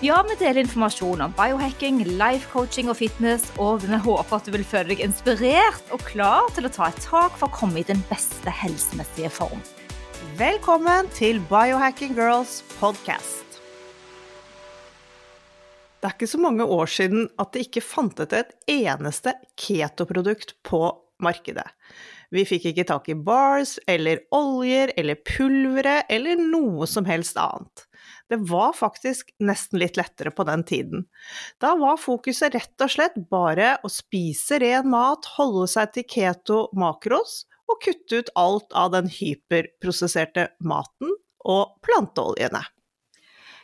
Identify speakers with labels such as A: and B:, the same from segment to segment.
A: Ja, vi deler informasjon om biohacking, life coaching og fitness, og vi håper at du vil føle deg inspirert og klar til å ta et tak for å komme i den beste helsemessige form.
B: Velkommen til Biohacking Girls podcast. Det er ikke så mange år siden at det ikke fantes et eneste ketoprodukt på markedet. Vi fikk ikke tak i bars eller oljer eller pulvere eller noe som helst annet. Det var faktisk nesten litt lettere på den tiden. Da var fokuset rett og slett bare å spise ren mat, holde seg til keto makros og kutte ut alt av den hyperprosesserte maten og planteoljene.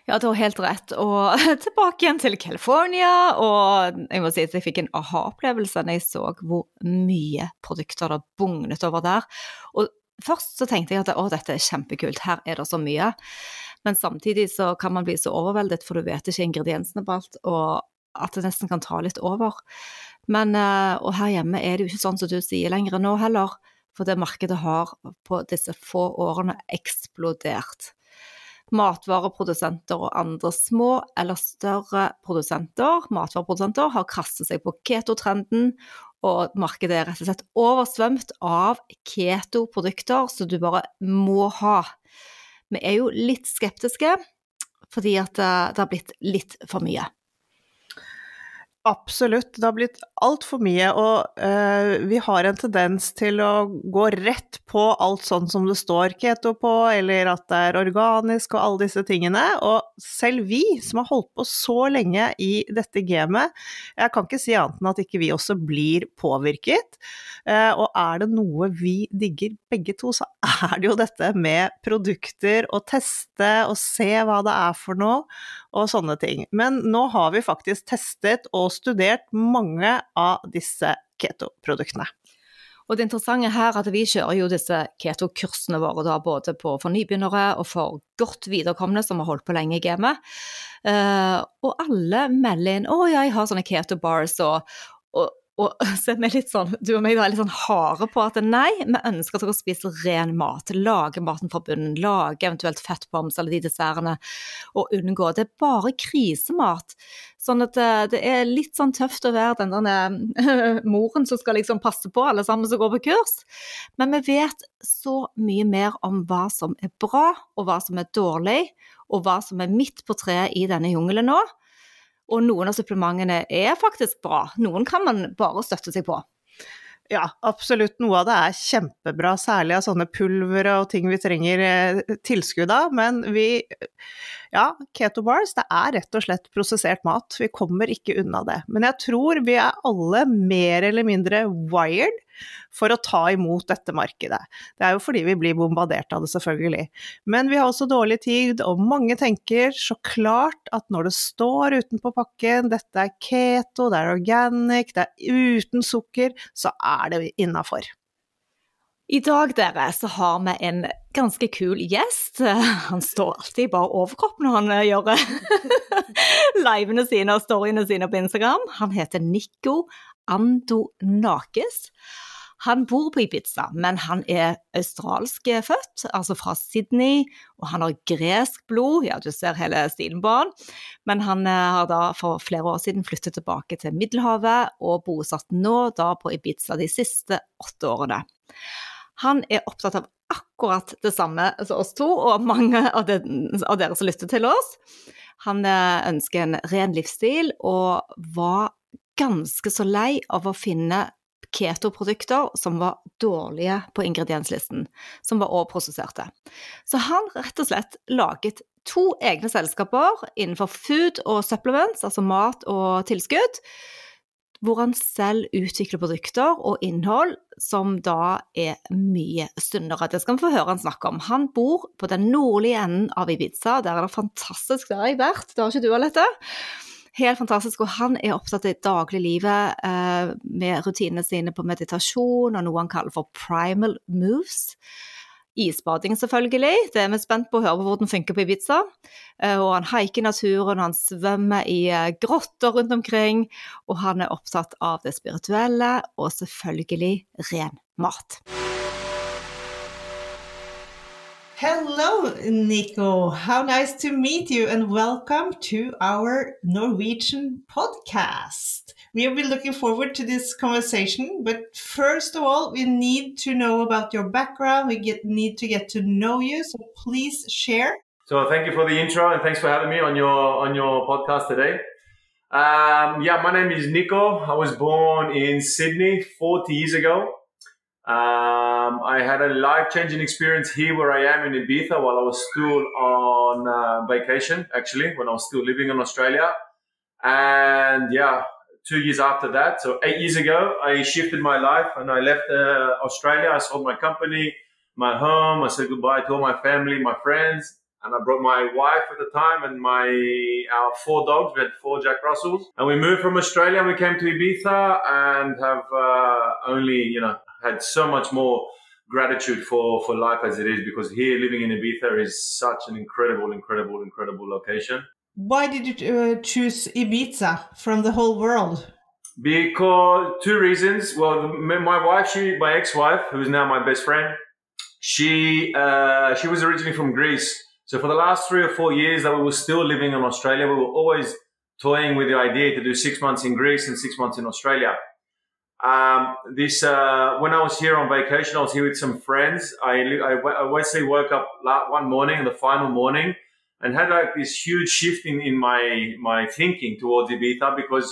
A: Ja, du har helt rett. Og tilbake igjen til California. Og jeg må si at jeg fikk en aha-opplevelse da jeg så hvor mye produkter det bugnet over der. Og først så tenkte jeg at å, dette er kjempekult, her er det så mye. Men samtidig så kan man bli så overveldet, for du vet ikke ingrediensene på alt, og at det nesten kan ta litt over. Men, eh, og her hjemme er det jo ikke sånn som du sier lenger nå heller, for det markedet har på disse få årene eksplodert matvareprodusenter og andre små eller større produsenter, matvareprodusenter, har kastet seg på keto-trenden, og markedet er rett og slett oversvømt av keto-produkter som du bare må ha. Vi er jo litt skeptiske, fordi at eh, det har blitt litt for mye.
B: Absolutt. Det har blitt altfor mye, og uh, vi har en tendens til å gå rett på alt sånn som det står keto på, eller at det er organisk og alle disse tingene. Og selv vi, som har holdt på så lenge i dette gamet, jeg kan ikke si annet enn at ikke vi også blir påvirket. Uh, og er det noe vi digger begge to, så er det jo dette med produkter, og teste og se hva det er for noe, og sånne ting. Men nå har vi faktisk testet og studert mange av disse keto-produktene.
A: Og det interessante her er at vi kjører jo disse keto-kursene våre da, både på for nybegynnere og for godt viderekomne som har holdt på lenge i gamet. Uh, og alle melder inn 'Å ja, jeg har sånne keto bars', og, og, og så er vi litt sånn, du og meg er litt sånn harde på at nei, vi ønsker at dere spiser ren mat. Lage maten fra bunnen, lage eventuelt fettboms eller de dessertene, og unngå. Det er bare krisemat. Sånn at det, det er litt sånn tøft å være den der moren som skal liksom passe på alle sammen som går på kurs. Men vi vet så mye mer om hva som er bra, og hva som er dårlig, og hva som er midt på treet i denne jungelen nå. Og noen av supplementene er faktisk bra, noen kan man bare støtte seg på.
B: Ja, absolutt. Noe av det er kjempebra, særlig av sånne pulvere og ting vi trenger eh, tilskudd av. Men vi Ja, keto bars, det er rett og slett prosessert mat. Vi kommer ikke unna det. Men jeg tror vi er alle mer eller mindre wired for å ta imot dette markedet. Det er jo fordi vi blir bombardert av det, selvfølgelig. Men vi har også dårlig tid, og mange tenker så klart at når det står utenpå pakken dette er keto, det er organic, det er uten sukker, så er det innafor.
A: I dag dere, så har vi en ganske kul gjest. Han står alltid bare overkropp når han eh, gjør livene sine og storyene sine på Instagram. Han heter Nico Andonakis. Han bor på Ibiza, men han er australsk født, altså fra Sydney, og han har gresk blod, ja, du ser hele stilen på han. Men han eh, har da for flere år siden flyttet tilbake til Middelhavet, og bosatt nå da på Ibiza de siste åtte årene. Han er opptatt av akkurat det samme som oss to, og mange av, det, av dere som lytter til oss. Han eh, ønsker en ren livsstil, og var ganske så lei av å finne keto-produkter som var dårlige på ingredienslisten, som var overprosesserte. Så han rett og slett laget to egne selskaper innenfor food og supplements, altså mat og tilskudd, hvor han selv utvikler produkter og innhold som da er mye sunnere. Det skal vi få høre han snakke om. Han bor på den nordlige enden av Ibiza. Der er det fantastisk. Der har jeg vært, det har ikke du, Alette?
C: Helt fantastisk. Og han er opptatt av dagliglivet eh, med rutinene sine på meditasjon og noe han kaller for primal moves. Isbading, selvfølgelig. Det er vi spent på å høre på hvordan funker på Ibiza. Eh, og han haiker naturen, han svømmer i eh, grotter rundt omkring. Og han er opptatt av det spirituelle og selvfølgelig ren mat.
B: Hello, Nico. How nice to meet you, and welcome to our Norwegian podcast. We have been looking forward to this conversation, but first of all, we need to know about your background. We get, need to get to know you, so please share.
D: So, thank you for the intro, and thanks for having me on your on your podcast today. Um, yeah, my name is Nico. I was born in Sydney 40 years ago. Um, I had a life changing experience here where I am in Ibiza while I was still on uh, vacation, actually, when I was still living in Australia. And yeah, two years after that, so eight years ago, I shifted my life and I left uh, Australia. I sold my company, my home. I said goodbye to all my family, my friends. And I brought my wife at the time and my our four dogs. We had four Jack Russells, and we moved from Australia. and We came to Ibiza and have uh, only you know had so much more gratitude for, for life as it is because here living in Ibiza is such an incredible, incredible, incredible location.
B: Why did you uh, choose Ibiza from the whole world?
D: Because two reasons. Well, my wife, she, my ex-wife, who is now my best friend, she uh, she was originally from Greece. So for the last three or four years that we were still living in Australia, we were always toying with the idea to do six months in Greece and six months in Australia. Um, this uh, when I was here on vacation, I was here with some friends. I I, I woke up one morning, the final morning, and had like this huge shift in, in my my thinking towards Ibiza because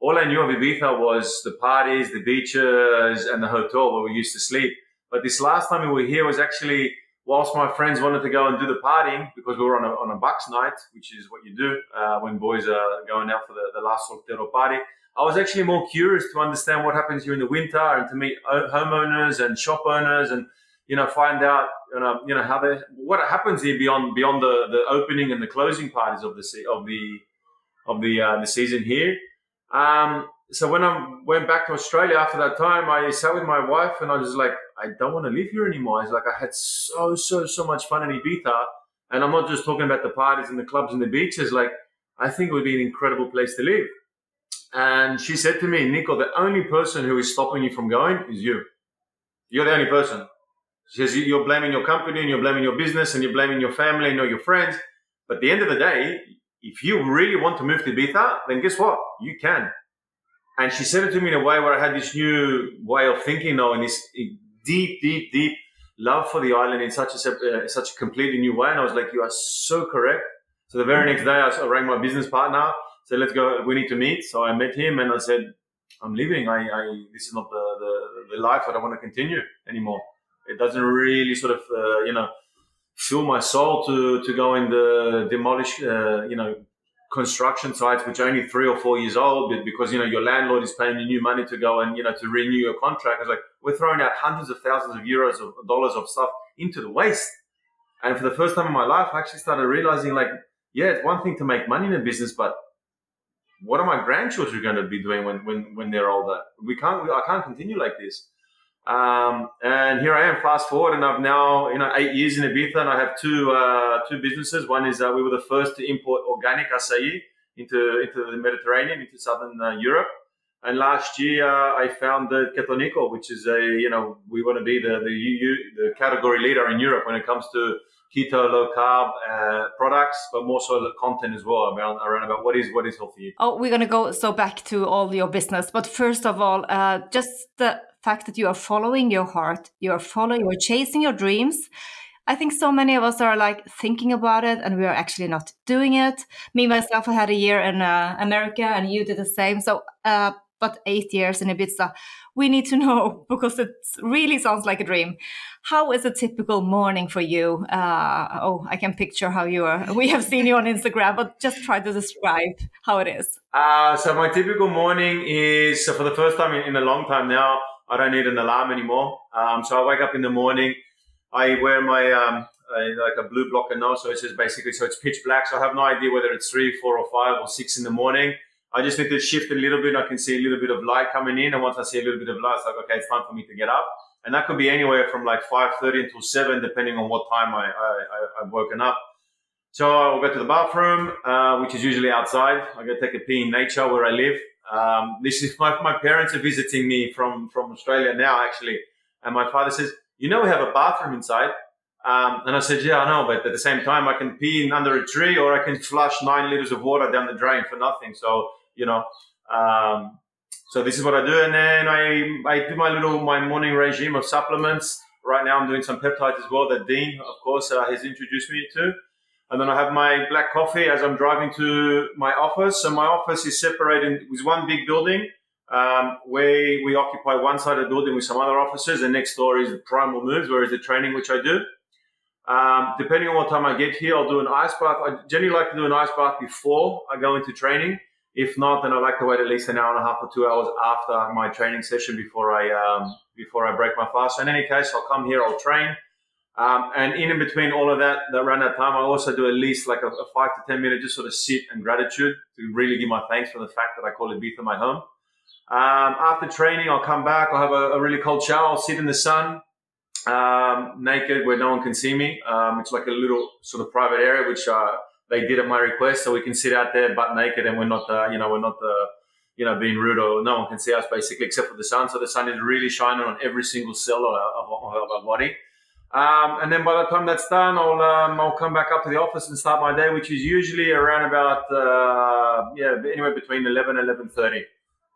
D: all I knew of Ibiza was the parties, the beaches, and the hotel where we used to sleep. But this last time we were here was actually whilst my friends wanted to go and do the partying because we were on a, on a Bucks night, which is what you do uh, when boys are going out for the, the last soltero party. I was actually more curious to understand what happens here in the winter and to meet homeowners and shop owners and you know find out you know you know how they what happens here beyond beyond the, the opening and the closing parties of the of the of the uh, the season here. Um, so when I went back to Australia after that time, I sat with my wife and I was like, I don't want to live here anymore. It's like I had so so so much fun in Ibiza, and I'm not just talking about the parties and the clubs and the beaches. Like I think it would be an incredible place to live. And she said to me, Nico, the only person who is stopping you from going is you. You're the only person. She says, you're blaming your company and you're blaming your business and you're blaming your family and all your friends. But at the end of the day, if you really want to move to Ibiza, then guess what? You can. And she said it to me in a way where I had this new way of thinking now and this deep, deep, deep love for the island in such a, uh, such a completely new way. And I was like, you are so correct. So the very next day I rang my business partner said, let's go, we need to meet. So I met him and I said, I'm leaving. I, I this is not the, the, the life that I want to continue anymore. It doesn't really sort of, uh, you know, fill my soul to, to go in the demolish, uh, you know, construction sites, which are only three or four years old, because, you know, your landlord is paying you new money to go and, you know, to renew your contract. It's like, we're throwing out hundreds of thousands of euros of dollars of stuff into the waste. And for the first time in my life, I actually started realizing like, yeah, it's one thing to make money in a business, but what are my grandchildren going to be doing when, when, when they're older? We can't, I can't continue like this. Um, and here I am, fast forward, and I've now, you know, eight years in Ibiza, and I have two, uh, two businesses. One is uh, we were the first to import organic acai into, into the Mediterranean, into southern uh, Europe. And last year, uh, I founded Ketonico, which is a, you know, we want to be the, the, the category leader in Europe when it comes to keto, low carb uh, products, but more so the content as well around, around about what is what is healthy.
C: Oh, we're gonna go so back to all your business, but first of all, uh, just the fact that you are following your heart, you are following, you're chasing your dreams. I think so many of us are like thinking about it and we are actually not doing it. Me myself, I had a year in uh, America and you did the same. So, uh, but eight years in Ibiza. We need to know because it really sounds like a dream. How is a typical morning for you? Uh, oh, I can picture how you are. We have seen you on Instagram, but just try to describe how it is.
D: Uh, so my typical morning is so for the first time in, in, a long time now. I don't need an alarm anymore. Um, so I wake up in the morning. I wear my um, a, like a blue blocker now, so it's just basically so it's pitch black. So I have no idea whether it's three, four, or five, or six in the morning I just need to shift a little bit. I can see a little bit of light coming in, and once I see a little bit of light, it's like okay, it's time for me to get up. And that could be anywhere from like five thirty until seven, depending on what time I, I, have woken up. So I'll go to the bathroom, uh, which is usually outside. I go take a pee in nature where I live. Um, this is my, my parents are visiting me from from Australia now, actually, and my father says, "You know, we have a bathroom inside." Um, and I said, yeah, I know, but at the same time, I can pee in under a tree or I can flush nine liters of water down the drain for nothing. So, you know, um, so this is what I do. And then I, I do my little, my morning regime of supplements. Right now I'm doing some peptides as well that Dean, of course, uh, has introduced me to. And then I have my black coffee as I'm driving to my office. So my office is separated with one big building. Um, where we occupy one side of the building with some other offices, and next door is the primal moves, where is the training which I do. Um, depending on what time I get here, I'll do an ice bath. I generally like to do an ice bath before I go into training. If not, then I like to wait at least an hour and a half or two hours after my training session before I um, before I break my fast. So in any case, I'll come here, I'll train, um, and in between all of that, that around that time, I also do at least like a, a, five to ten minute just sort of sit and gratitude to really give my thanks for the fact that I call it Ibiza my home. Um, after training, I'll come back. I'll have a, a really cold shower. I'll sit in the sun, um, naked where no one can see me. Um, it's like a little sort of private area, which uh, they did at my request, so we can sit out there butt naked, and we're not, uh, you know, we're not uh, you know, being rude or no one can see us basically except for the sun. So the sun is really shining on every single cell of, of, of our body. Um, and then by the time that's done, I'll um, I'll come back up to the office and start my day, which is usually around about uh, yeah anywhere between eleven and eleven thirty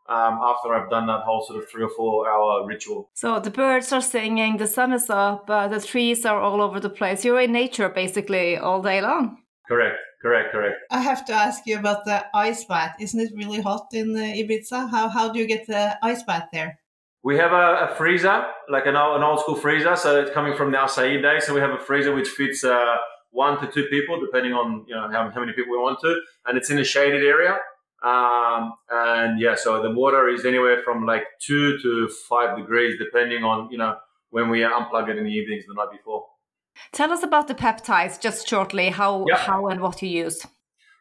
D: um, after I've done that whole sort of three or four hour ritual.
C: So the birds are singing, the sun is up, uh, the trees are all over the place. You're in nature basically all day long.
D: Correct, correct, correct.
B: I have to ask you about the ice bath. Isn't it really hot in uh, Ibiza? How, how do you get the ice bath there?
D: We have a, a freezer, like an old, an old school freezer. So it's coming from the Acai days. So we have a freezer which fits uh, one to two people, depending on you know how, how many people we want to, and it's in a shaded area. Um, and yeah, so the water is anywhere from like two to five degrees, depending on, you know, when we unplug it in the evenings the night before.
C: Tell us about the peptides just shortly, how, how and what you use.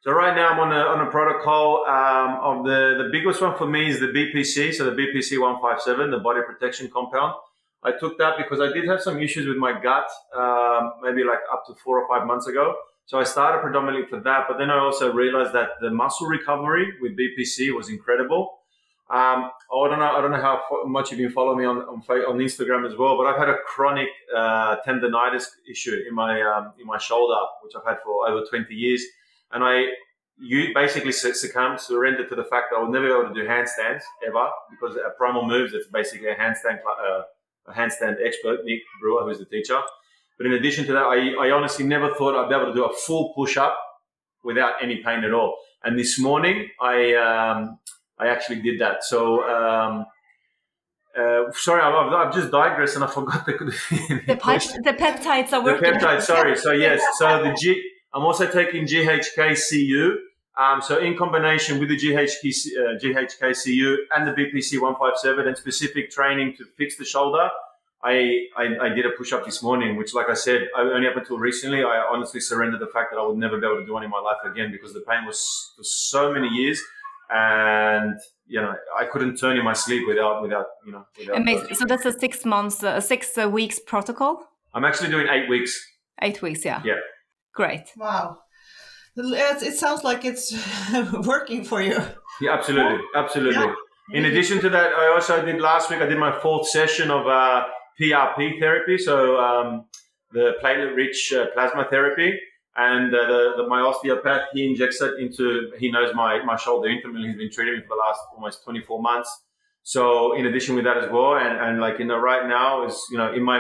D: So right now I'm on a, on a protocol um, of the, the biggest one for me is the BPC, so the BPC 157, the body protection compound. I took that because I did have some issues with my gut, um, maybe like up to four or five months ago. So I started predominantly for that, but then I also realized that the muscle recovery with BPC was incredible. Um, I don't know. I don't know how much you've been following me on, on, on Instagram as well, but I've had a chronic uh, tendonitis issue in my um, in my shoulder, which I've had for over 20 years, and I you basically succumbed, surrendered to the fact that I would never be able to do handstands ever because at Primal Moves, it's basically a handstand uh, a handstand expert, Nick Brewer, who's the teacher. But in addition to that, I, I honestly never thought I'd be able to do a full push up without any pain at all. And this morning, I um, I actually did that. So um, uh, sorry, I've, I've, just digressed and I forgot the
C: the, pipe, the peptides are working.
D: The peptides, sorry. So yes, so the G. I'm also taking GHKCU. Um, so in combination with the GHK, uh, GHKCU and the BPC 157 and specific training to fix the shoulder, I, I, I did a push up this morning, which, like I said, I, only up until recently, I honestly surrendered the fact that I would never be able to do any in my life again because the pain was for so many years, and you know I couldn't turn in my sleep without without you know. Without
C: Amazing. So that's a six months, uh, six uh, weeks protocol.
D: I'm actually doing eight weeks.
C: Eight weeks, yeah.
D: Yeah.
C: Great.
B: Wow. It sounds like it's working for you.
D: Yeah, absolutely, absolutely. Yeah. In addition to that, I also did last week. I did my fourth session of. Uh, PRP therapy, so um, the platelet-rich uh, plasma therapy. And uh, the, the, my osteopath, he injects it into, he knows my, my shoulder intimately. He's been treating me for the last almost 24 months. So in addition with that as well, and, and like, you know, right now is, you know, in my,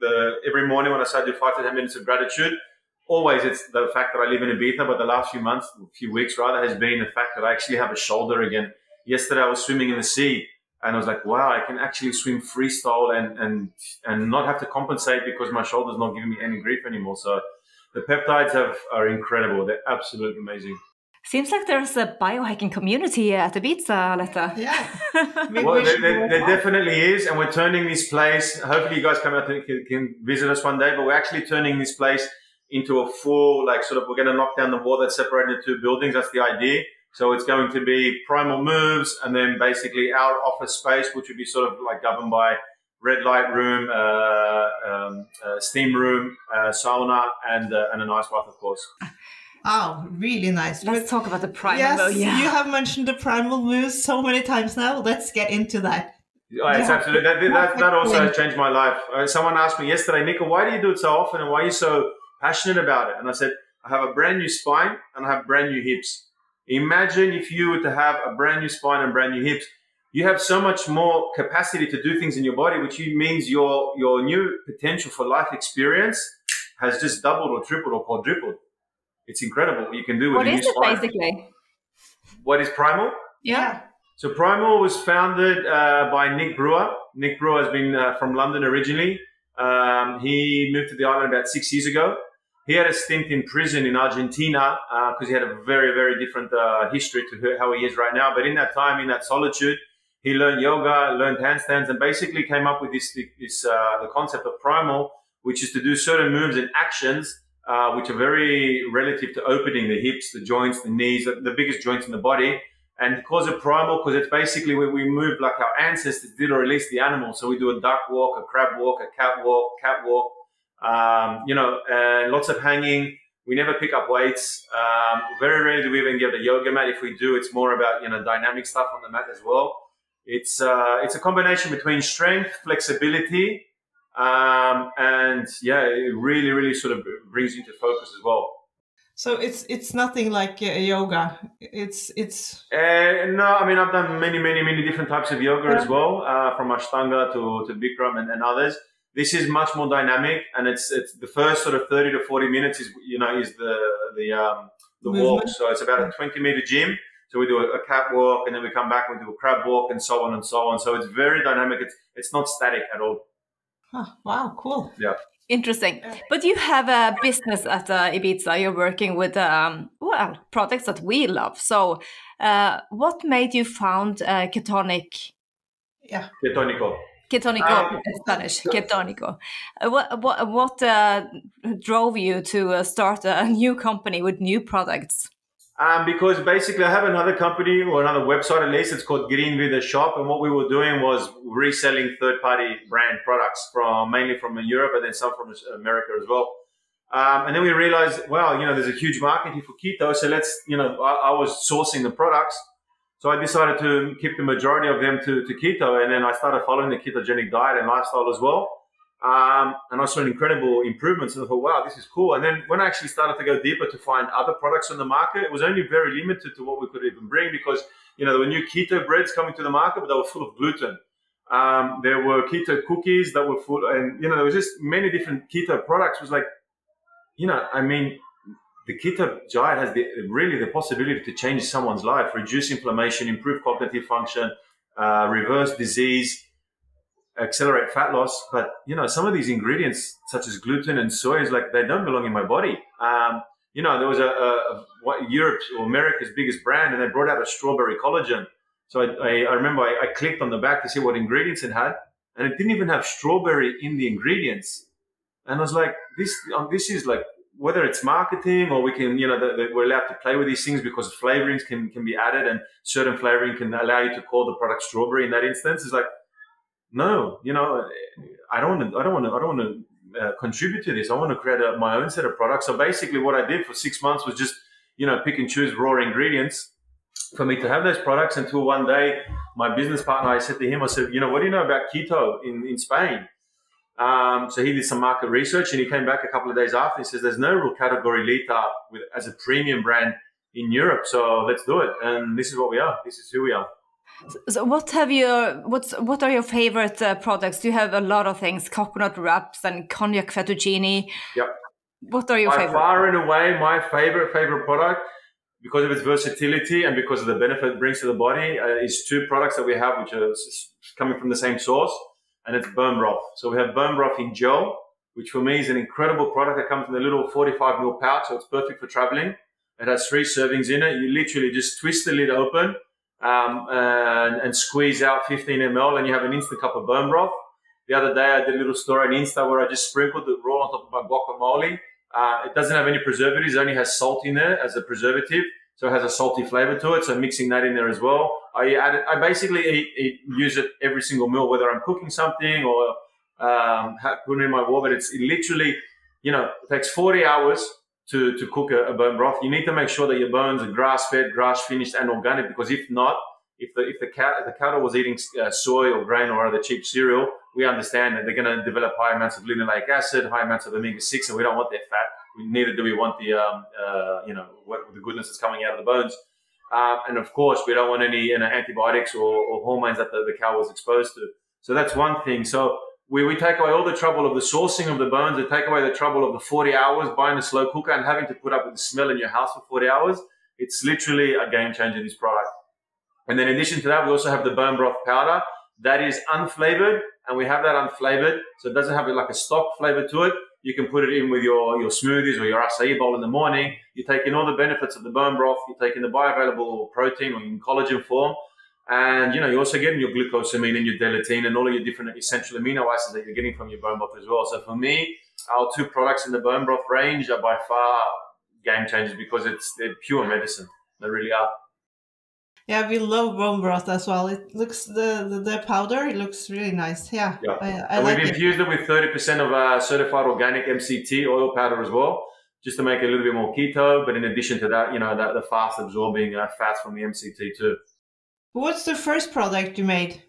D: the, every morning when I start to do five to 10 minutes of gratitude, always it's the fact that I live in Ibiza, but the last few months, few weeks rather, has been the fact that I actually have a shoulder again. Yesterday I was swimming in the sea and I was like, wow, I can actually swim freestyle and and and not have to compensate because my shoulder's not giving me any grief anymore. So the peptides have are incredible. They're absolutely amazing.
C: Seems like there's a biohacking community here at Ibiza,
B: Letta. Yeah.
D: well, there, there, there, definitely is. And we're turning this place, hopefully you guys come out and can, can visit us one day, but we're actually turning this place into a full, like sort of, we're going to knock down the wall that's separating the two buildings. That's the idea So it's going to be primal moves and then basically our office space, which would be sort of like governed by red light room, uh, um, uh, steam room, uh, sauna, and uh, and an ice bath, of course.
B: Oh, really nice.
C: Let's talk about the primal.
B: Yes,
C: yeah.
B: you have mentioned the primal moves so many times now. Let's get into that.
D: Oh, it's
B: Yeah.
D: absolutely that, that, that also has changed my life. Uh, someone asked me yesterday, Nico, why do you do it so often and why are you so passionate about it? And I said, I have a brand new spine and I have brand new hips. Imagine if you were to have a brand new spine and brand new hips. You have so much more capacity to do things in your body, which means your your new potential for life experience has just doubled or tripled or quadrupled. It's incredible what you can do with
C: what
D: a new
C: is it
D: spine.
C: basically?
D: What is primal?
C: Yeah.
D: So Primal was founded uh, by Nick Brewer. Nick Brewer has been uh, from London originally. Um, he moved to the island about six years ago. He had a stint in prison in Argentina because he had a very, very different uh, history to how he is right now. But in that time, in that solitude, he learned yoga, learned handstands, and basically came up with this, this uh, the concept of primal, which is to do certain moves and actions uh, which are very relative to opening the hips, the joints, the knees, the biggest joints in the body. And he calls it primal because it's basically where we move like our ancestors did or release the animal. So we do a duck walk, a crab walk, a cat walk, cat walk, um, you know, and lots of hanging. We never pick up weights. Um, very rarely do we even get a yoga mat. If we do, it's more about, you know, dynamic stuff on the mat as well. It's, uh, it's a combination between strength, flexibility, um, and yeah, it really, really sort of brings you to focus as well.
B: So it's it's nothing like yoga. It's it's
D: Uh, no, I mean I've done many, many, many different types of yoga as well, uh, from Ashtanga to, to Bikram and, and others. This is much more dynamic, and it's it's the first sort of thirty to forty minutes is you know is the the um, the walk. So it's about a twenty meter gym. So we do a, a cat walk, and then we come back and we do a crab walk, and so on and so on. So it's very dynamic. It's it's not static at all.
B: huh, wow, cool. Yeah.
C: Interesting. But you have a business at uh, Ibiza. You're working with um, well products that we love. So, uh, what made you found uh, Ketonic?
B: Yeah.
D: Ketonico.
C: Ketonico
D: Um,
C: in Spanish. Ketonico. Uh, what what what uh, drove you to uh, start a new company with new products?
D: Um, because basically, I have another company or another website at least. It's called Green With a Shop, and what we were doing was reselling third-party brand products from mainly from Europe and then some from America as well. Um, and then we realized, well, you know, there's a huge market here for keto, so let's, you know, I, I was sourcing the products, so I decided to keep the majority of them to, to keto, and then I started following the ketogenic diet and lifestyle as well. Um, and I saw incredible improvements, and I thought, wow, this is cool. And then when I actually started to go deeper to find other products on the market, it was only very limited to what we could even bring because you know there were new keto breads coming to the market, but they were full of gluten. Um, there were keto cookies that were full, and you know there was just many different keto products. It was like, you know, I mean, the keto diet has the, really the possibility to change someone's life, reduce inflammation, improve cognitive function, uh, reverse disease accelerate fat loss. But you know, some of these ingredients, such as gluten and soy, is like they don't belong in my body. Um, you know, there was a, a, a what Europe's or America's biggest brand, and they brought out a strawberry collagen. So I, I, I remember I, I clicked on the back to see what ingredients it had, and it didn't even have strawberry in the ingredients. And I was like, this, um, this is like whether it's marketing or we can, you know, the, the, we're allowed to play with these things because flavorings can can be added, and certain flavoring can allow you to call the product strawberry. In that instance, it's like no, you know, I don't want to, I don't want to, I don't want to uh, contribute to this. I want to create a, my own set of products. So basically, what I did for six months was just, you know, pick and choose raw ingredients for me to have those products. Until one day, my business partner, I said to him, I said, you know, what do you know about keto in in Spain? Um, so he did some market research, and he came back a couple of days after. He says, "There's no real category leader with as a premium brand in Europe, so let's do it." And this is what we are. This is who we are.
C: So what have you? What's what are your favorite uh, products? You have a lot of things: coconut wraps and konjac fettuccine.
D: Yep.
C: What are your
D: By
C: favorite?
D: far and away, my favorite favorite product, because of its versatility and because of the benefit it brings to the body, uh, is two products that we have, which are coming from the same source, and it's bone broth. So we have bone broth in gel, which for me is an incredible product that comes in a little 45 ml pouch, so it's perfect for traveling. It has three servings in it. You literally just twist the lid open um, and, and squeeze out 15 ml, and you have an instant cup of bone broth. The other day, I did a little story on Insta where I just sprinkled the raw on top of my guacamole. Uh, it doesn't have any preservatives; it only has salt in there as a preservative. so it has a salty flavor to it. So mixing that in there as well. I I basically eat, eat, use it every single meal, whether I'm cooking something or um, put it in my water. But it's it literally, you know, it takes 40 hours to, to cook a, a bone broth. You need to make sure that your bones are grass fed, grass finished, and organic because if not, if the if the cat if the cattle was eating uh, soy or grain or other cheap cereal, we understand that they're going to develop high amounts of linoleic acid, high amounts of omega six, and we don't want their fat. We, neither do we want the um, uh, you know what the goodness that's coming out of the bones. Um, and of course, we don't want any you know, antibiotics or, or, hormones that the, the cow was exposed to. So that's one thing. So we, we take away all the trouble of the sourcing of the bones, we take away the trouble of the 40 hours buying a slow cooker and having to put up with the smell in your house for 40 hours. It's literally a game changer, this product. And then in addition to that, we also have the bone broth powder that is unflavored and we have that unflavored. So it doesn't have like a stock flavor to it. You can put it in with your, your smoothies or your acai bowl in the morning. You're taking all the benefits of the bone broth. You're taking the bioavailable protein or in collagen form. And, you know, you're also getting your glucosamine and your deleitine and all of your different essential amino acids that you're getting from your bone broth as well. So for me, our two products in the bone broth range are by far game changers because it's they're pure medicine. They really are.
B: Yeah, we love bone broth as well. It looks the the, the powder. It looks really nice. Yeah,
D: yeah. I, I like we've infused it, it with thirty percent of uh, certified organic MCT oil powder as well, just to make it a little bit more keto. But in addition to that, you know, that the fast absorbing uh, fats from the MCT too.
B: What's the first product you made?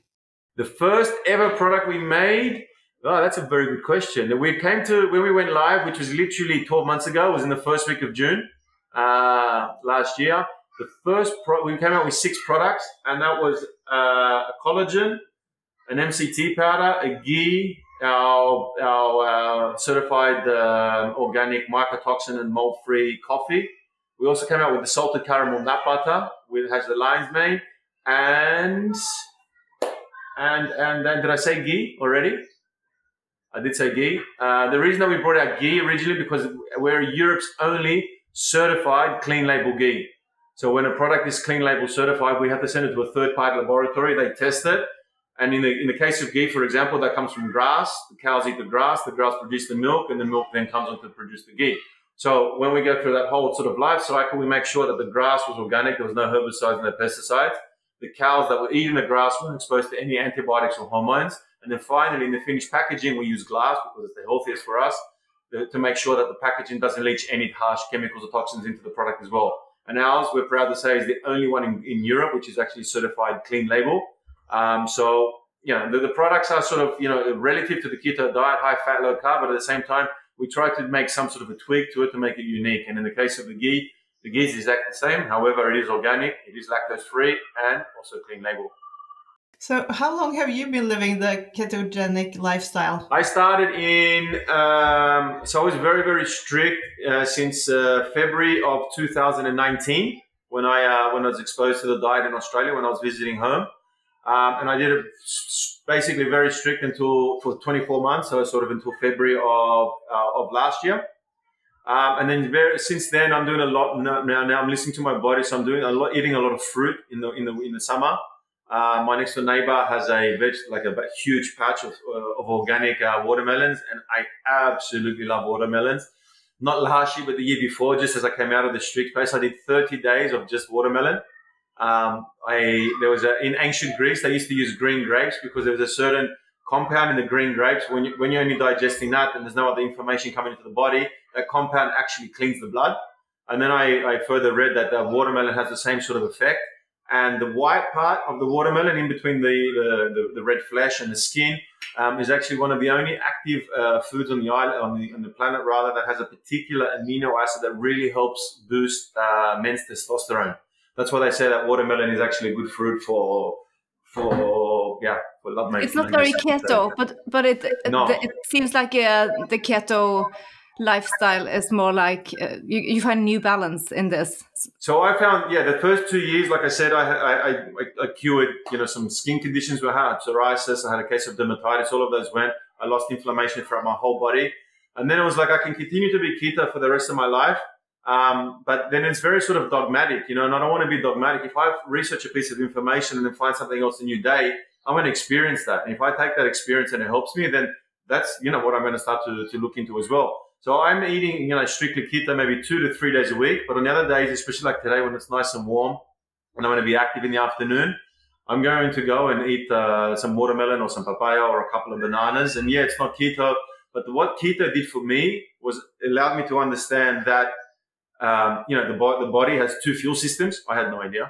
D: The first ever product we made. Oh, that's a very good question. We came to when we went live, which was literally 12 months ago. was in the first week of June uh, last year the first pro- we came out with six products, and that was uh, a collagen, an MCT powder, a ghee, our our uh, certified uh, organic mycotoxin and mold-free coffee. We also came out with the salted caramel nut butter, which has the lion's mane, and and and then did I say ghee already? I did say ghee. Uh, the reason that we brought out ghee originally because we're Europe's only certified clean label ghee. So when a product is clean label certified, we have to send it to a third party laboratory. They test it. And in the, in the case of ghee, for example, that comes from grass. The cows eat the grass, the grass produces the milk, and the milk then comes on to produce the ghee. So when we go through that whole sort of life cycle, we make sure that the grass was organic, there was no herbicides, no pesticides. The cows that were eating the grass weren't exposed to any antibiotics or hormones. And then finally, in the finished packaging, we use glass because it's the healthiest for us to make sure that the packaging doesn't leach any harsh chemicals or toxins into the product as well. And ours, we're proud to say, is the only one in, in Europe which is actually certified clean label. Um, so, you know, the, the, products are sort of, you know, relative to the keto diet, high fat, low carb, but at the same time, we try to make some sort of a tweak to it to make it unique. And in the case of the ghee, the ghee is exactly the same. However, it is organic, it is lactose free, and also clean label.
B: So, how long have you been living the ketogenic lifestyle?
D: I started in, um, so I was very, very strict uh, since uh, February of 2019 when I uh, when I was exposed to the diet in Australia when I was visiting home, um, and I did it basically very strict until for 24 months, so sort of until February of uh, of last year. Um, and then very, since then, I'm doing a lot now. Now I'm listening to my body, so I'm doing a lot, eating a lot of fruit in the in the in the summer. Uh, my next door neighbor has a veg, like a huge patch of, uh, of organic uh, watermelons, and I absolutely love watermelons. Not last year, but the year before, just as I came out of the strict phase, I did 30 days of just watermelon. Um, I there was a, in ancient Greece they used to use green grapes because there was a certain compound in the green grapes when you when you're only digesting that and there's no other information coming into the body, that compound actually cleans the blood. And then I, I further read that the watermelon has the same sort of effect and the white part of the watermelon in between the, the, the, the red flesh and the skin um, is actually one of the only active uh, foods on the island, on the, on the planet rather, that has a particular amino acid that really helps boost uh, men's testosterone. That's why they say that watermelon is actually a good fruit for for yeah making.
C: It's not very keto, but but it no. it, it seems like uh, the keto lifestyle is more like uh, you, you find new balance in this
D: so i found yeah the first two years like i said i i, I, I cured you know some skin conditions we had psoriasis i had a case of dermatitis all of those went i lost inflammation throughout my whole body and then it was like i can continue to be keto for the rest of my life um, but then it's very sort of dogmatic you know and i don't want to be dogmatic if i research a piece of information and then find something else a new day i'm going to experience that and if i take that experience and it helps me then that's you know what i'm going to start to, to look into as well So I'm eating, you know, strictly keto maybe two to three days a week. But on the other days, especially like today when it's nice and warm and I'm going to be active in the afternoon, I'm going to go and eat uh, some watermelon or some papaya or a couple of bananas. And yeah, it's not keto, but what keto did for me was allowed me to understand that, um, you know, the, bo- the body has two fuel systems. I had no idea.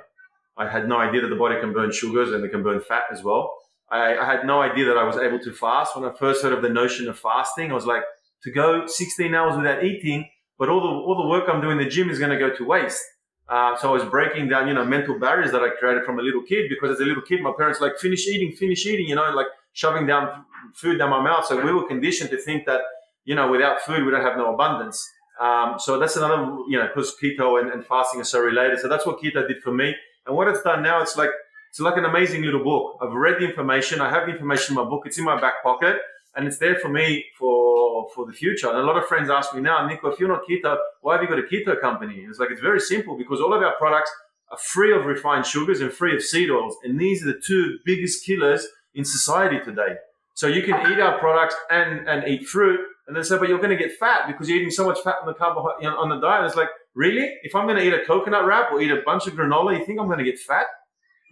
D: I had no idea that the body can burn sugars and it can burn fat as well. I, I had no idea that I was able to fast. When I first heard of the notion of fasting, I was like, to go 16 hours without eating, but all the all the work I'm doing in the gym is going to go to waste. Uh, so I was breaking down, you know, mental barriers that I created from a little kid because as a little kid, my parents like finish eating, finish eating, you know, like shoving down food down my mouth. So we were conditioned to think that, you know, without food, we don't have no abundance. Um, so that's another, you know, because keto and, and fasting are so related. So that's what keto did for me. And what it's done now, it's like, it's like an amazing little book. I've read the information. I have the information in my book. It's in my back pocket and it's there for me for for the future. And a lot of friends ask me now, Nico, if you're not keto, why have you got a keto company? it's like it's very simple because all of our products are free of refined sugars and free of seed oils, and these are the two biggest killers in society today. So you can eat our products and and eat fruit, and then say, but you're going to get fat because you're eating so much fat on the carbohydrate on the diet. It's like really, if I'm going to eat a coconut wrap or eat a bunch of granola, you think I'm going to get fat?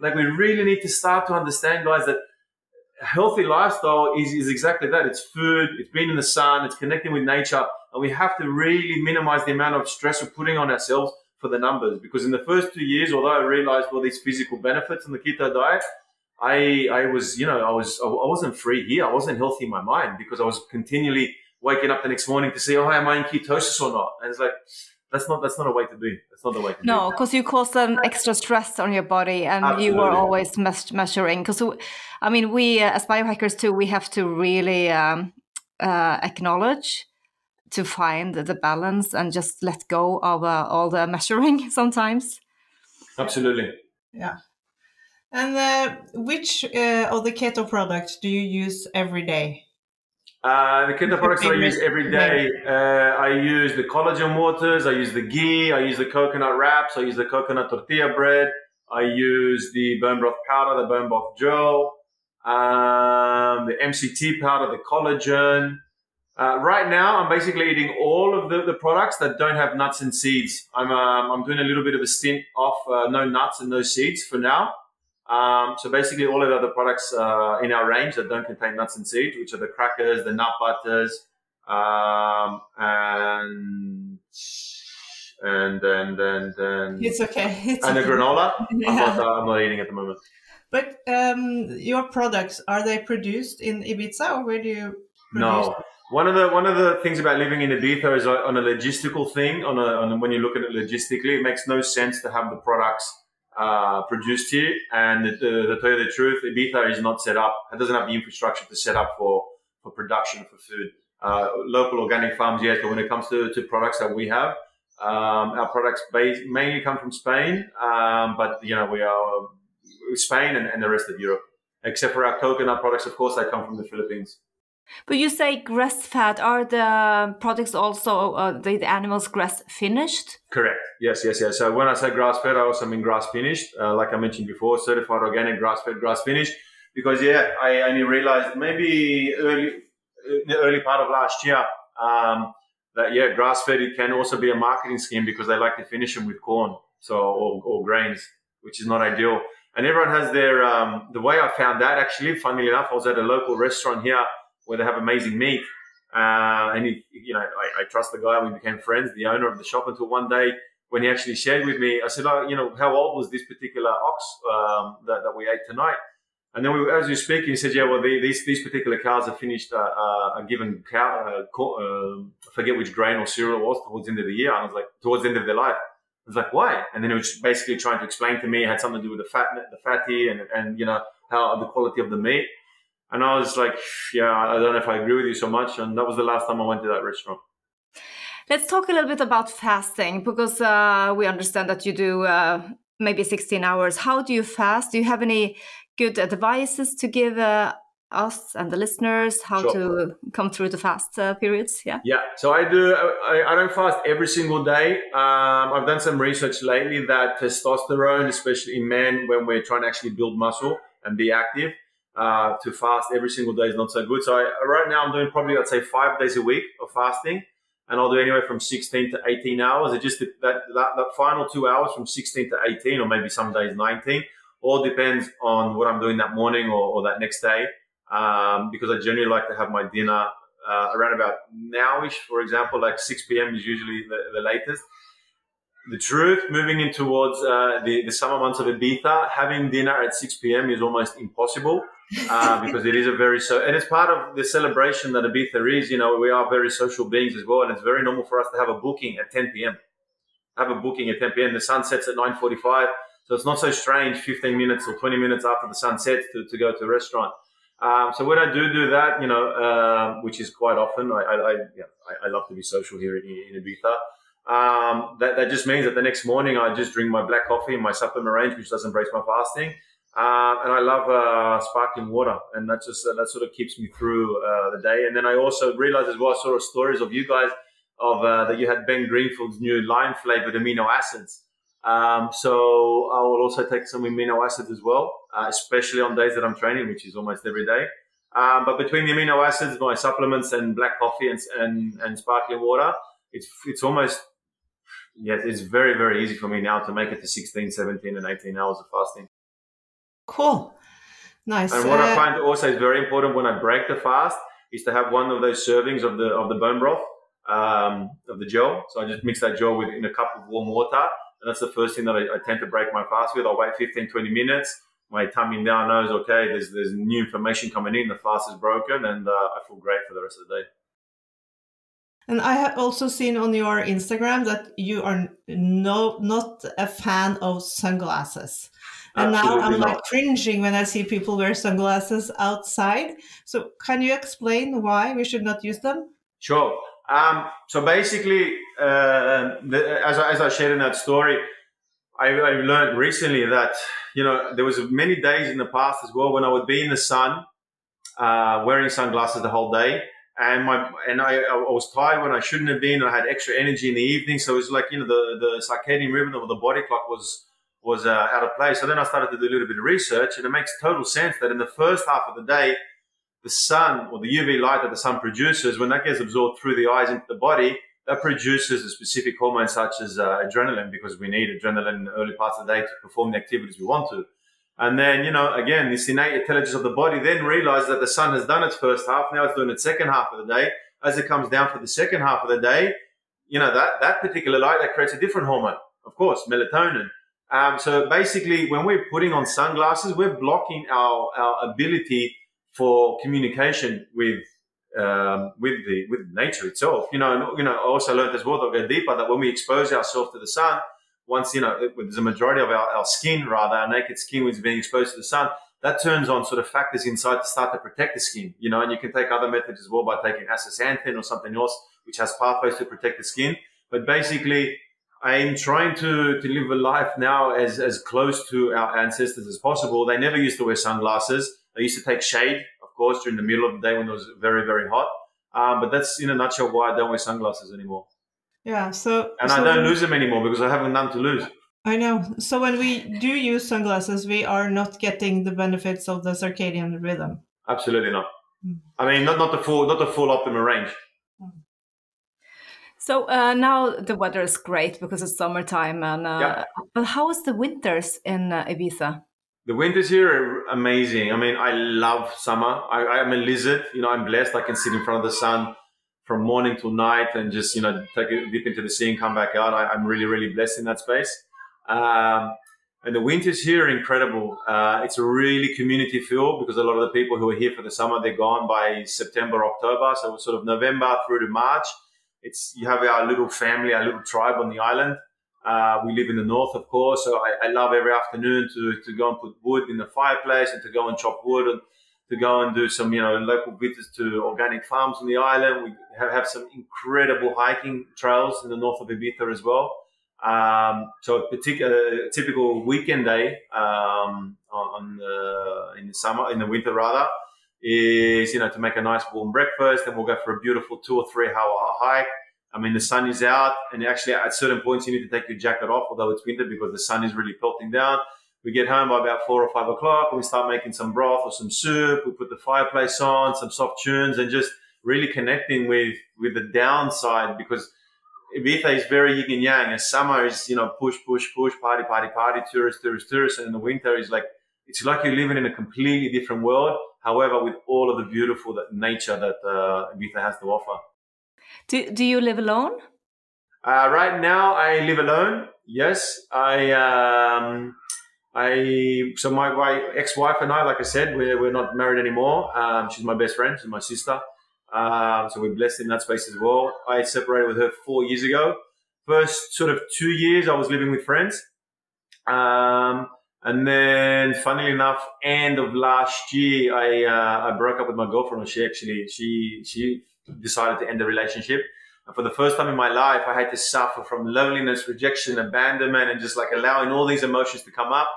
D: Like we really need to start to understand, guys, that a healthy lifestyle is, is exactly that. It's food, it's being in the sun, it's connecting with nature. And we have to really minimize the amount of stress we're putting on ourselves for the numbers. Because in the first two years, although I realized all these physical benefits in the keto diet, I, I was, you know, I was, I wasn't free here. I wasn't healthy in my mind because I was continually waking up the next morning to say, oh, am I in ketosis or not? And it's like, that's not that's not a way to be. That's not the way to
C: no, because you cause an extra stress on your body, and Absolutely. you were always measuring. Because I mean, we uh, as biohackers too, we have to really um, uh, acknowledge to find the balance and just let go of uh, all the measuring sometimes.
D: Absolutely.
B: Yeah. And uh, which uh, of the keto products do you use every day?
D: Uh, the keto products I use every day, uh, I use the collagen waters, I use the ghee, I use the coconut wraps, I use the coconut tortilla bread, I use the bone broth powder, the bone broth gel, um, the MCT powder, the collagen. Uh, right now, I'm basically eating all of the, the products that don't have nuts and seeds. I'm, um, I'm doing a little bit of a stint off uh, no nuts and no seeds for now. Um, so basically, all of the other products uh, in our range that don't contain nuts and seeds, which are the crackers, the nut butters, um, and and and and and
B: it's okay. It's
D: and
B: okay.
D: the granola. yeah. I'm, not, uh, I'm not eating at the moment.
B: But um, your products are they produced in Ibiza or where do you?
D: No. One of the one of the things about living in Ibiza is on a logistical thing. On, a, on a, when you look at it logistically, it makes no sense to have the products uh, produced here. And to, tell you the truth, Ibiza is not set up. It doesn't have the infrastructure to set up for, for production for food. Uh, local organic farms, yes, but when it comes to, to products that we have, um, our products base, mainly come from Spain, um, but you know we are Spain and, and the rest of Europe, except for our coconut products. Of course, they come from the Philippines.
C: But you say grass fed. Are the products also uh, the, animals grass finished?
D: Correct. Yes, yes, yes. So when I say grass fed, I also mean grass finished. Uh, like I mentioned before, certified organic, grass fed, grass finished. Because yeah, I only realized maybe early, the early part of last year um, that yeah, grass fed it can also be a marketing scheme because they like to finish them with corn, so or, or grains, which is not ideal. And everyone has their um, the way I found that actually, funnily enough, I was at a local restaurant here where they have amazing meat. Uh, and he, you know, I, I, trust the guy. We became friends, the owner of the shop, until one day when he actually shared with me. I said, "Oh, you know, how old was this particular ox um, that, that we ate tonight?" And then we, as we were speaking, he said, "Yeah, well, the, these these particular cows are finished uh, uh, a given cow. Uh, I forget which grain or cereal it was towards the end of the year." I was like, "Towards the end of their life." I was like, "Why?" And then he was basically trying to explain to me it had something to do with the fat, the fatty, and and you know how the quality of the meat. And I was like, yeah, I don't know if I agree with you so much. And that was the last time I went to that restaurant.
C: Let's talk a little bit about fasting because uh, we understand that you do uh, maybe 16 hours. How do you fast? Do you have any good advices to give uh, us and the listeners how sure. to come through the fast uh, periods? Yeah.
D: Yeah. So I do. I, I don't fast every single day. Um, I've done some research lately that testosterone, especially in men, when we're trying to actually build muscle and be active, uh, to fast every single day is not so good. So I, right now I'm doing probably I'd say five days a week of fasting, and I'll do anywhere from 16 to 18 hours. It just that, that, that final two hours from 16 to 18, or maybe some days 19, all depends on what I'm doing that morning or, or that next day. Um, because I generally like to have my dinner uh, around about nowish, for example, like 6 p.m. is usually the, the latest. The truth, moving in towards uh, the, the summer months of Ibiza, having dinner at 6 p.m. is almost impossible uh, because it is a very so, and it's part of the celebration that Ibiza is. You know, we are very social beings as well, and it's very normal for us to have a booking at 10 p.m. Have a booking at 10 p.m. The sun sets at 9:45, so it's not so strange 15 minutes or 20 minutes after the sun sets to, to go to a restaurant. Um, so when I do do that, you know, uh, which is quite often, I, I, I, yeah, I, I love to be social here in, in Ibiza. Um, that, that just means that the next morning I just drink my black coffee and my supplement range, which doesn't break my fasting. Uh, and I love uh, sparkling water, and that just uh, that sort of keeps me through uh, the day. And then I also realized as well, I saw stories of you guys of uh, that you had Ben Greenfield's new lime flavored amino acids. Um, so I will also take some amino acids as well, uh, especially on days that I'm training, which is almost every day. Um, but between the amino acids, my supplements, and black coffee and, and, and sparkling water, it's it's almost yes, it's very very easy for me now to make it to 16, 17, and 18 hours of fasting.
B: Cool. Nice.
D: And what uh, I find also is very important when I break the fast is to have one of those servings of the of the bone broth um, of the gel. So I just mix that gel with in a cup of warm water, and that's the first thing that I, I tend to break my fast with. I'll wait 15, 20 minutes. My tummy now knows okay. There's there's new information coming in. The fast is broken, and uh, I feel great for the rest of the day.
B: And I have also seen on your Instagram that you are no not a fan of sunglasses. And Absolutely now I'm not. like cringing when I see people wear sunglasses outside. So can you explain why we should not use them?
D: Sure. Um, so basically, uh, the, as, I, as I shared in that story, I, I learned recently that you know there was many days in the past as well when I would be in the sun, uh, wearing sunglasses the whole day, and my and I, I was tired when I shouldn't have been. I had extra energy in the evening, so it was like you know the the circadian rhythm of the body clock was was uh, out of place. So then I started to do a little bit of research, and it makes total sense that in the first half of the day, the sun or the UV light that the sun produces, when that gets absorbed through the eyes into the body, that produces a specific hormone such as uh, adrenaline because we need adrenaline in the early parts of the day to perform the activities we want to. And then, you know, again, this innate intelligence of the body then realizes that the sun has done its first half. Now it's doing its second half of the day. As it comes down for the second half of the day, you know, that, that particular light that creates a different hormone, of course, melatonin. Um, so basically, when we're putting on sunglasses, we're blocking our, our ability for communication with um, with the with nature itself. You know, and, you know, I also learned as well, I'll go deeper, that when we expose ourselves to the sun, once you know, it, there's a majority of our, our skin, rather, our naked skin, which is being exposed to the sun, that turns on sort of factors inside to start to protect the skin. You know, and you can take other methods as well by taking astaxanthin or something else, which has pathways to protect the skin. But basically, I'm trying to, to live a life now as, as close to our ancestors as possible. They never used to wear sunglasses. They used to take shade, of course, during the middle of the day when it was very, very hot. Um, but that's in a nutshell why I don't wear sunglasses anymore.
B: Yeah. So
D: and
B: so
D: I don't lose them anymore because I haven't none to lose.
B: I know. So when we do use sunglasses, we are not getting the benefits of the circadian rhythm.
D: Absolutely not. Mm. I mean, not not the full not the full optimal range.
C: So uh, now the weather is great because it's summertime, and uh, yeah. but how is the winters in uh, Ibiza?
D: The winters here are amazing. I mean, I love summer. I, am a lizard. You know, I'm blessed. I can sit in front of the sun from morning till night and just you know take a dip into the sea and come back out. I, am really really blessed in that space. Um, and the winters here are incredible. Uh, it's a really community feel because a lot of the people who are here for the summer they're gone by September, October. So sort of November through to March it's you have our little family, our little tribe on the island. Uh, we live in the north, of course, so I, I, love every afternoon to, to go and put wood in the fireplace and to go and chop wood and to go and do some, you know, local visits to organic farms on the island. We have, have some incredible hiking trails in the north of Ibiza as well. Um, so a particular a typical weekend day um, on the, in the summer, in the winter rather, is, you know, to make a nice warm breakfast. Then we'll go for a beautiful two or three hour hike. I mean, the sun is out, and actually, at certain points, you need to take your jacket off, although it's winter, because the sun is really pelting down. We get home by about four or five o'clock, and we start making some broth or some soup. We put the fireplace on, some soft tunes, and just really connecting with with the downside because Ibiza is very yin and yang. And summer is you know push, push, push, party, party, party, tourist, tourist, tourist, and in the winter is like it's like you're living in a completely different world. However, with all of the beautiful that nature that uh, Ibiza has to offer.
C: Do Do you live alone?
D: Uh, right now, I live alone. Yes, I. Um, I so my, ex-wife and I, like I said, we're, we're not married anymore. Um, she's my best friend. She's my sister. Um, so we're blessed in that space as well. I separated with her four years ago. First sort of two years, I was living with friends. Um, and then, funnily enough, end of last year, I uh, I broke up with my girlfriend. She actually she she decided to end the relationship. And for the first time in my life, I had to suffer from loneliness, rejection, abandonment, and just like allowing all these emotions to come up.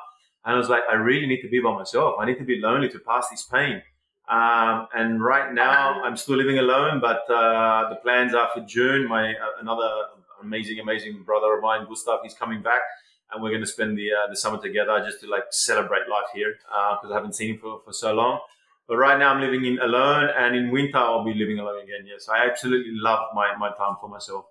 D: And I was like, I really need to be by myself. I need to be lonely to pass this pain. Um, and right now, I'm still living alone, but uh, the plans are for June. My uh, another amazing, amazing brother of mine, Gustav, he's coming back, and we're going to spend the uh, the summer together just to like celebrate life here because uh, I haven't seen him for, for so long. But right now, I'm living in alone, and in winter, I'll be living alone again. Yes, I absolutely love my my time for myself.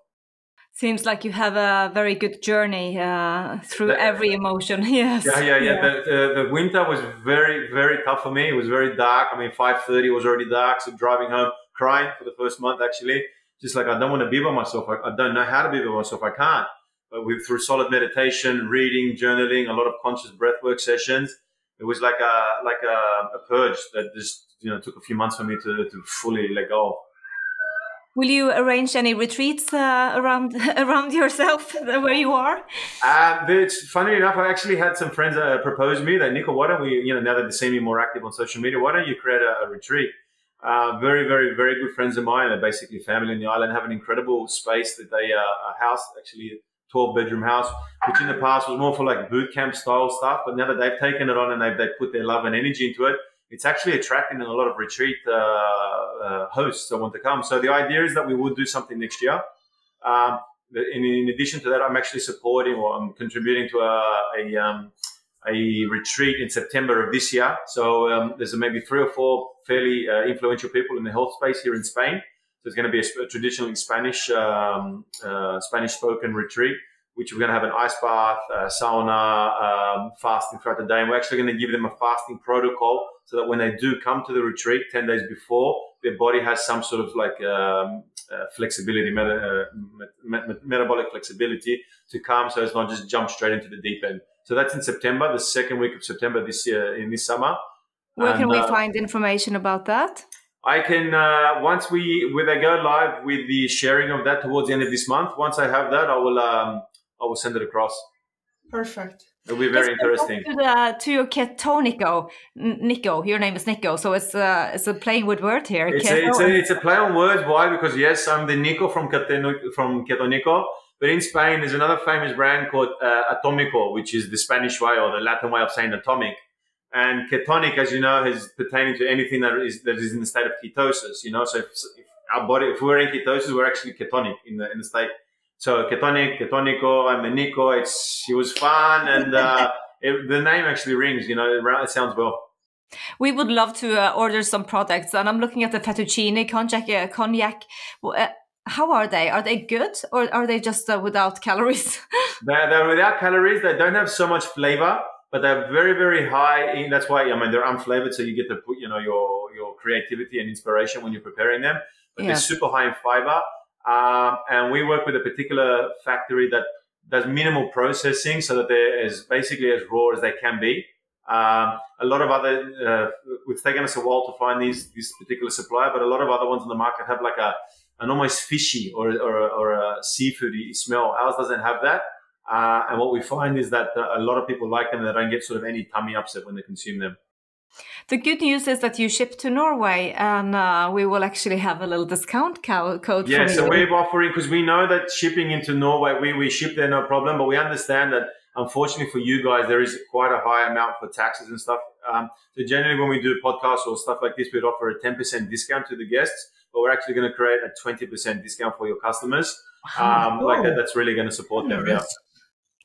C: Seems like you have a very good journey uh, through the, every emotion. Yes.
D: Yeah, yeah, yeah. yeah. The, the, the, winter was very, very tough for me. It was very dark. I mean, five thirty was already dark. So driving home, crying for the first month actually. Just like I don't want to be by myself. I, I don't know how to be by myself. I can't. But with through solid meditation, reading, journaling, a lot of conscious breathwork sessions, it was like a like a, a purge that just you know took a few months for me to to fully let go.
C: Will you arrange any retreats uh, around around yourself where you are?
D: Um, it's funny enough. I actually had some friends uh, propose me that Nico, why don't we, you know, now that they see me more active on social media, why don't you create a, a retreat? Uh, very, very, very good friends of mine. They're basically family in the island. Have an incredible space that they uh, a house actually. a 12 bedroom house, which in the past was more for like boot camp style stuff. But now that they've taken it on and they've, they've put their love and energy into it, it's actually attracting a lot of retreat uh, uh, hosts that want to come. So the idea is that we would do something next year. Um, in, in, addition to that, I'm actually supporting or I'm contributing to a, a, um, a retreat in September of this year. So um, there's maybe three or four fairly uh, influential people in the health space here in Spain. So it's going to be a, a traditionally Spanish um, uh, Spanish spoken retreat which we're going to have an ice bath, sauna, um, fasting throughout the day. And we're actually going to give them a fasting protocol so that when they do come to the retreat 10 days before, their body has some sort of like um, uh, flexibility, meta, uh, metabolic flexibility to come so it's not just jump straight into the deep end. So that's in September, the second week of September this year, in this summer.
C: Where and, can we uh, find information about that?
D: I can uh, once we when I go live with the sharing of that towards the end of this month. Once I have that, I will um, I will send it across.
B: Perfect.
D: It'll be very interesting.
C: To, the, to your ketonico, Nico. Your name is Nico, so it's uh, it's a playing with word here.
D: It's a, it's, a, it's a play on words. Why? Because yes, I'm the Nico from from Ketonico, but in Spain there's another famous brand called uh, Atomico, which is the Spanish way or the Latin way of saying atomic. And ketonic, as you know, is pertaining to anything that is that is in the state of ketosis. You know, so if, if our body, if we're in ketosis, we're actually ketonic in the in the state so Ketonic, Ketonico, I'm a Nico. It's it was fun, and uh, it, the name actually rings. You know, it, it sounds well.
C: We would love to uh, order some products, and I'm looking at the fettuccine konjac. Uh, konjac. Uh, how are they? Are they good, or are they just uh, without calories?
D: they're, they're without calories. They don't have so much flavor, but they're very, very high. In, that's why I mean they're unflavored, so you get to put you know your your creativity and inspiration when you're preparing them. But yeah. they're super high in fiber um, and we work with a particular factory that does minimal processing so that they're as basically as raw as they can be. Um, a lot of other, uh, it's taken us a while to find these, this particular supplier, but a lot of other ones on the market have like a, an almost fishy or, or, or a seafoody smell. Ours doesn't have that. Uh, and what we find is that uh, a lot of people like them. They don't get sort of any tummy upset when they consume them.
C: The good news is that you ship to Norway, and uh, we will actually have a little discount code.
D: Yeah, so we're offering because we know that shipping into Norway, we, we ship there no problem, but we understand that unfortunately for you guys, there is quite a high amount for taxes and stuff. Um, so generally, when we do podcasts or stuff like this, we'd offer a ten percent discount to the guests, but we're actually going to create a twenty percent discount for your customers. Um, oh. Like that, that's really going to support them. Yeah.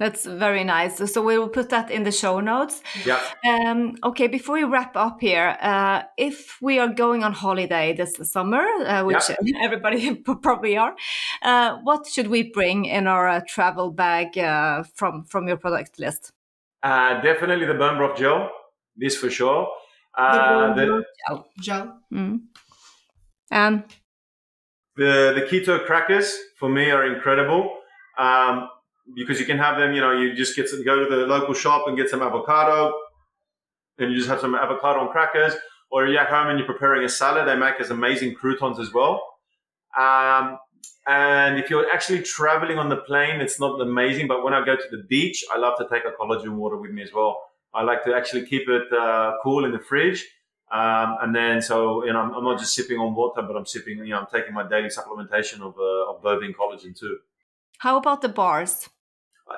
C: That's very nice. So we will put that in the show notes.
D: Yeah.
C: Um, okay, before we wrap up here, uh, if we are going on holiday this summer, uh, which
D: Yeah.
C: everybody probably are, uh, what should we bring in our uh, travel bag uh, from from your product list?
D: Uh, definitely the bone broth gel. This for sure. Uh, the,
B: Gel.
C: Mm. And
D: the the keto crackers for me are incredible um, because you can have them. You know, you just get some, go to the local shop and get some avocado, and you just have some avocado on crackers. Or you're at home and you're preparing a salad. They make us amazing croutons as well. Um, and if you're actually traveling on the plane, it's not amazing. But when I go to the beach, I love to take a collagen water with me as well. I like to actually keep it uh, cool in the fridge. Um, and then, so, you know, I'm, I'm not just sipping on water, but I'm sipping, you know, I'm taking my daily supplementation of, uh, of bovine collagen too.
C: How about the bars?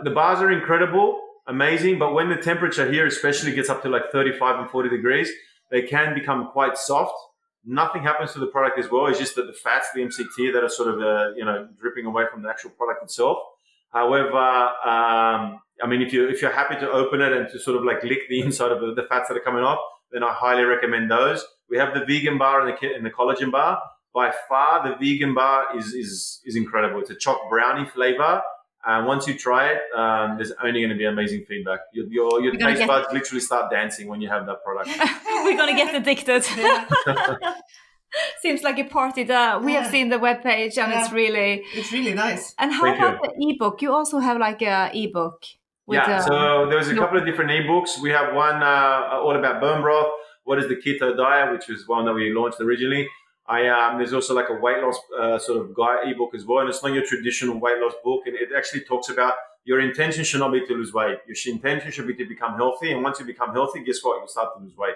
D: The bars are incredible, amazing, but when the temperature here especially gets up to like 35 and 40 degrees, they can become quite soft. Nothing happens to the product as well. It's just that the fats, the MCT, that are sort of, uh, you know, dripping away from the actual product itself. However, um, I mean, if you if you're happy to open it and to sort of like lick the inside of the, the fats that are coming off, then I highly recommend those. We have the vegan bar and the and the collagen bar. By far, the vegan bar is is is incredible. It's a choc brownie flavor. And once you try it, um, there's only going to be amazing feedback. Your your, your
C: You're
D: taste
C: get-
D: buds literally start dancing when you have that product.
C: We're gonna get addicted. Seems like a party. The, we have seen the webpage and it's really.
B: It's really nice.
C: And how
D: Thank you.
C: about the ebook? You also have like a ebook. With,
D: yeah,
C: uh,
D: so there's a couple of different ebooks. We have one uh, all about bone broth. What is the keto diet, which was one that we launched originally. I um, there's also like a weight loss uh, sort of guide ebook as well, and it's not your traditional weight loss book. And it actually talks about your intention should not be to lose weight. Your intention should be to become healthy. And once you become healthy, guess what? You'll start to lose weight.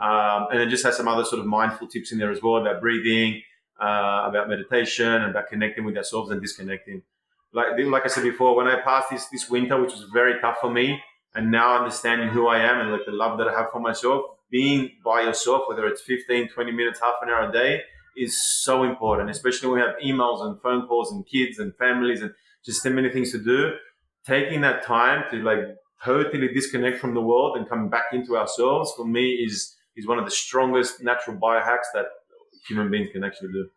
D: Um, and it just has some other sort of mindful tips in there as well about breathing, uh, about meditation, and about connecting with ourselves and disconnecting like like I said before, when I passed this this winter, which was very tough for me, and now understanding who I am and like the love that I have for myself, being by yourself, whether it's 15, 20 minutes, half an hour a day, is so important. Especially when we have emails and phone calls and kids and families and just so many things to do. Taking that time to like totally disconnect from the world and come back into ourselves for me is is one of the strongest natural biohacks that human beings can actually do.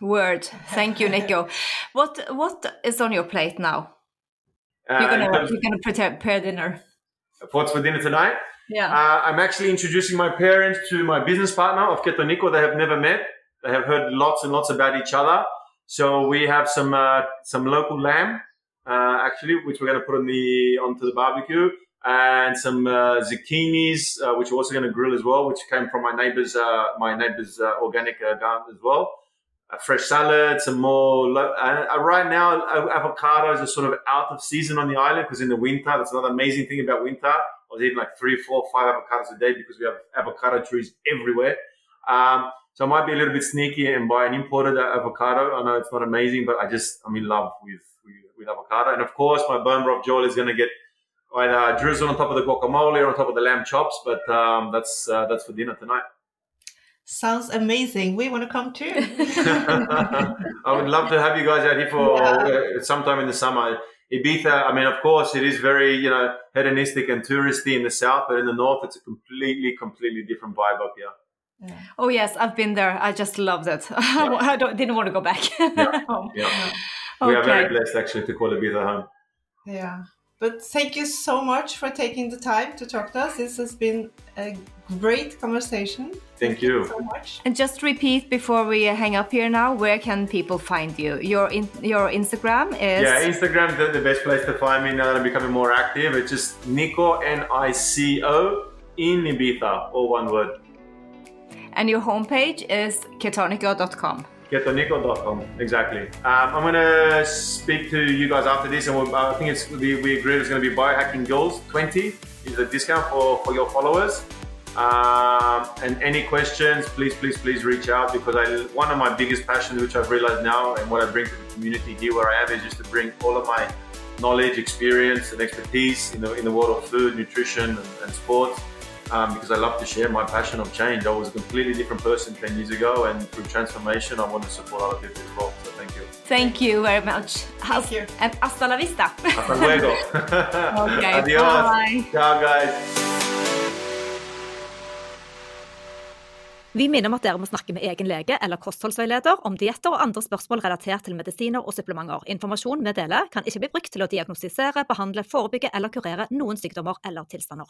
C: Word. Thank you, Nico. what what is on your plate now?
D: Uh,
C: You're gonna
D: terms
C: you're gonna prepare, prepare dinner.
D: what's for dinner tonight?
C: Yeah.
D: Uh, I'm actually introducing my parents to my business partner of Ketonico. They have never met. They have heard lots and lots about each other. So we have some uh, some local lamb, uh, actually, which we're going to put on the onto the barbecue, and some uh, zucchinis, uh, which we're also going to grill as well, which came from my neighbor's uh, my neighbor's organic garden as well. A fresh salad, some more. Lo- uh, right now, avocados are sort of out of season on the island because in the winter, that's another amazing thing about winter. I was eating like three, four, five avocados a day because we have avocado trees everywhere. Um, so I might be a little bit sneaky and buy an imported uh, avocado. I know it's not amazing, but I just I'm in love with with, with avocado. And of course, my bone broth gel is going to get either drizzle on top of the guacamole or on top of the lamb chops. But um, that's uh, that's for dinner tonight.
B: Sounds amazing. We want to come too.
D: I would love to have you guys out here for
B: Yeah.
D: uh, sometime in the summer. Ibiza, I mean, of course, it is very, you know, hedonistic and touristy in the south, but in the north, it's a completely, completely different vibe up here.
C: Oh yes, I've been there. I just loved it. I don't, didn't want to go back.
B: Oh,
D: Yeah. We are very blessed actually to call Ibiza home.
B: Yeah. But thank you so much for taking the time to talk to us. This has been a great conversation.
D: Thank you.
B: so much.
C: And just repeat before we hang up here now. Where can people find you? Your in, your Instagram is
D: Yeah, Instagram's the, the best place to find me now that I'm becoming more active. It's just Nico, N I C O, in Ibiza, all one word.
C: and your homepage is ketonico.com.
D: Ketonico.com, exactly. Um, I'm going to speak to you guys after this, and we'll, I think it's we, we agreed it's going to be Biohacking goals 20 is a discount for, for your followers. Um, and any questions, please, please, please reach out because I one of my biggest passions, which I've realized now, and what I bring to the community here where I am, is just to bring all of my knowledge, experience, and expertise in the in the world of food, nutrition, and, and sports. Um, because I love to share my passion of change. I was a completely different person 10 years ago, and through transformation, I want to support other people as well. So thank you.
A: Thank you very much.
C: Thank you.
A: And hasta la vista.
D: Hasta luego.
A: Okay,
D: Adios.
A: bye.
D: Ciao, guys.
A: Vi minner om at dere må snakke med egen lege eller kostholdsveileder om dietter og andre spørsmål relatert til medisiner og supplementer. Informasjon vi deler kan ikke bli brukt til å diagnostisere, behandle, forebygge eller kurere noen sykdommer eller tilstander.